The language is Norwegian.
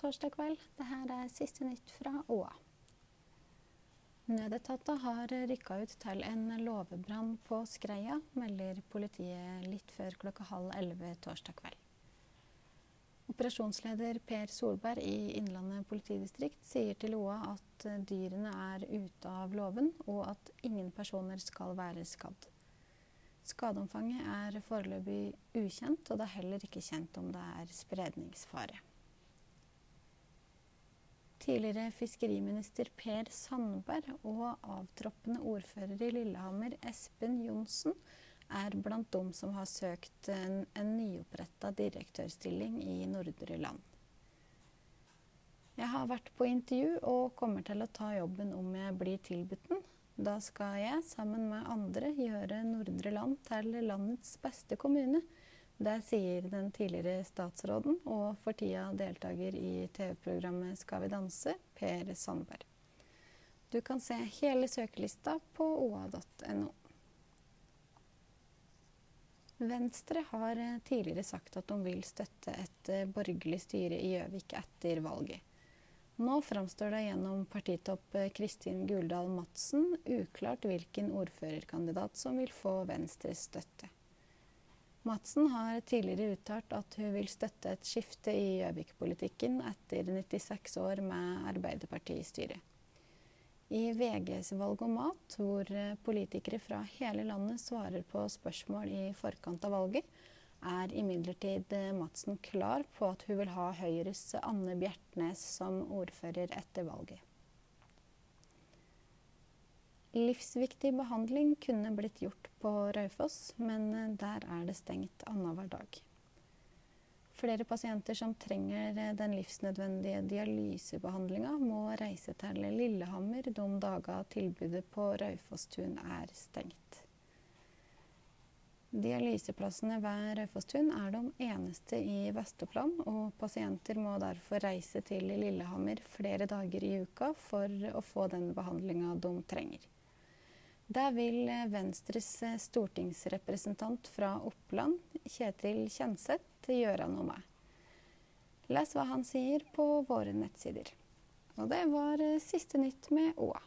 torsdag kveld. Dette er siste nytt fra Åa. Nødetater har rykka ut til en låvebrann på Skreia, melder politiet litt før klokka halv elleve torsdag kveld. Operasjonsleder Per Solberg i Innlandet politidistrikt sier til OA at dyrene er ute av låven, og at ingen personer skal være skadd. Skadeomfanget er foreløpig ukjent, og det er heller ikke kjent om det er spredningsfare. Tidligere fiskeriminister Per Sandberg og avtroppende ordfører i Lillehammer Espen Johnsen er blant dem som har søkt en, en nyoppretta direktørstilling i Nordre Land. Jeg har vært på intervju og kommer til å ta jobben om jeg blir tilbudt den, da skal jeg, sammen med andre, gjøre Nordre Land til landets beste kommune. Det sier den tidligere statsråden og for tida deltaker i TV-programmet Skal vi danse, Per Sandberg. Du kan se hele søkelista på oa.no. Venstre har tidligere sagt at de vil støtte et borgerlig styre i Gjøvik etter valget. Nå framstår det gjennom partitopp eh, Kristin Guldal Madsen uklart hvilken ordførerkandidat som vil få Venstres støtte. Madsen har tidligere uttalt at hun vil støtte et skifte i Gjøvik-politikken etter 96 år med Arbeiderpartiet i styret. I VGs Valg om mat, hvor eh, politikere fra hele landet svarer på spørsmål i forkant av valget, er imidlertid eh, Madsen klar på at hun vil ha Høyres Anne Bjertnæs som ordfører etter valget. Livsviktig behandling kunne blitt gjort på Raufoss, men eh, der er det stengt annenhver dag. Flere pasienter som trenger eh, den livsnødvendige dialysebehandlinga, må reise til Lillehammer de dager tilbudet på Raufosstun er stengt. Dialyseplassene ved Raufosstun er de eneste i Vest-Oppland, og pasienter må derfor reise til Lillehammer flere dager i uka for å få den behandlinga de trenger. Det vil Venstres stortingsrepresentant fra Oppland, Kjetil Kjenseth, gjøre noe med. Les hva han sier på våre nettsider. Og det var siste nytt med Åa.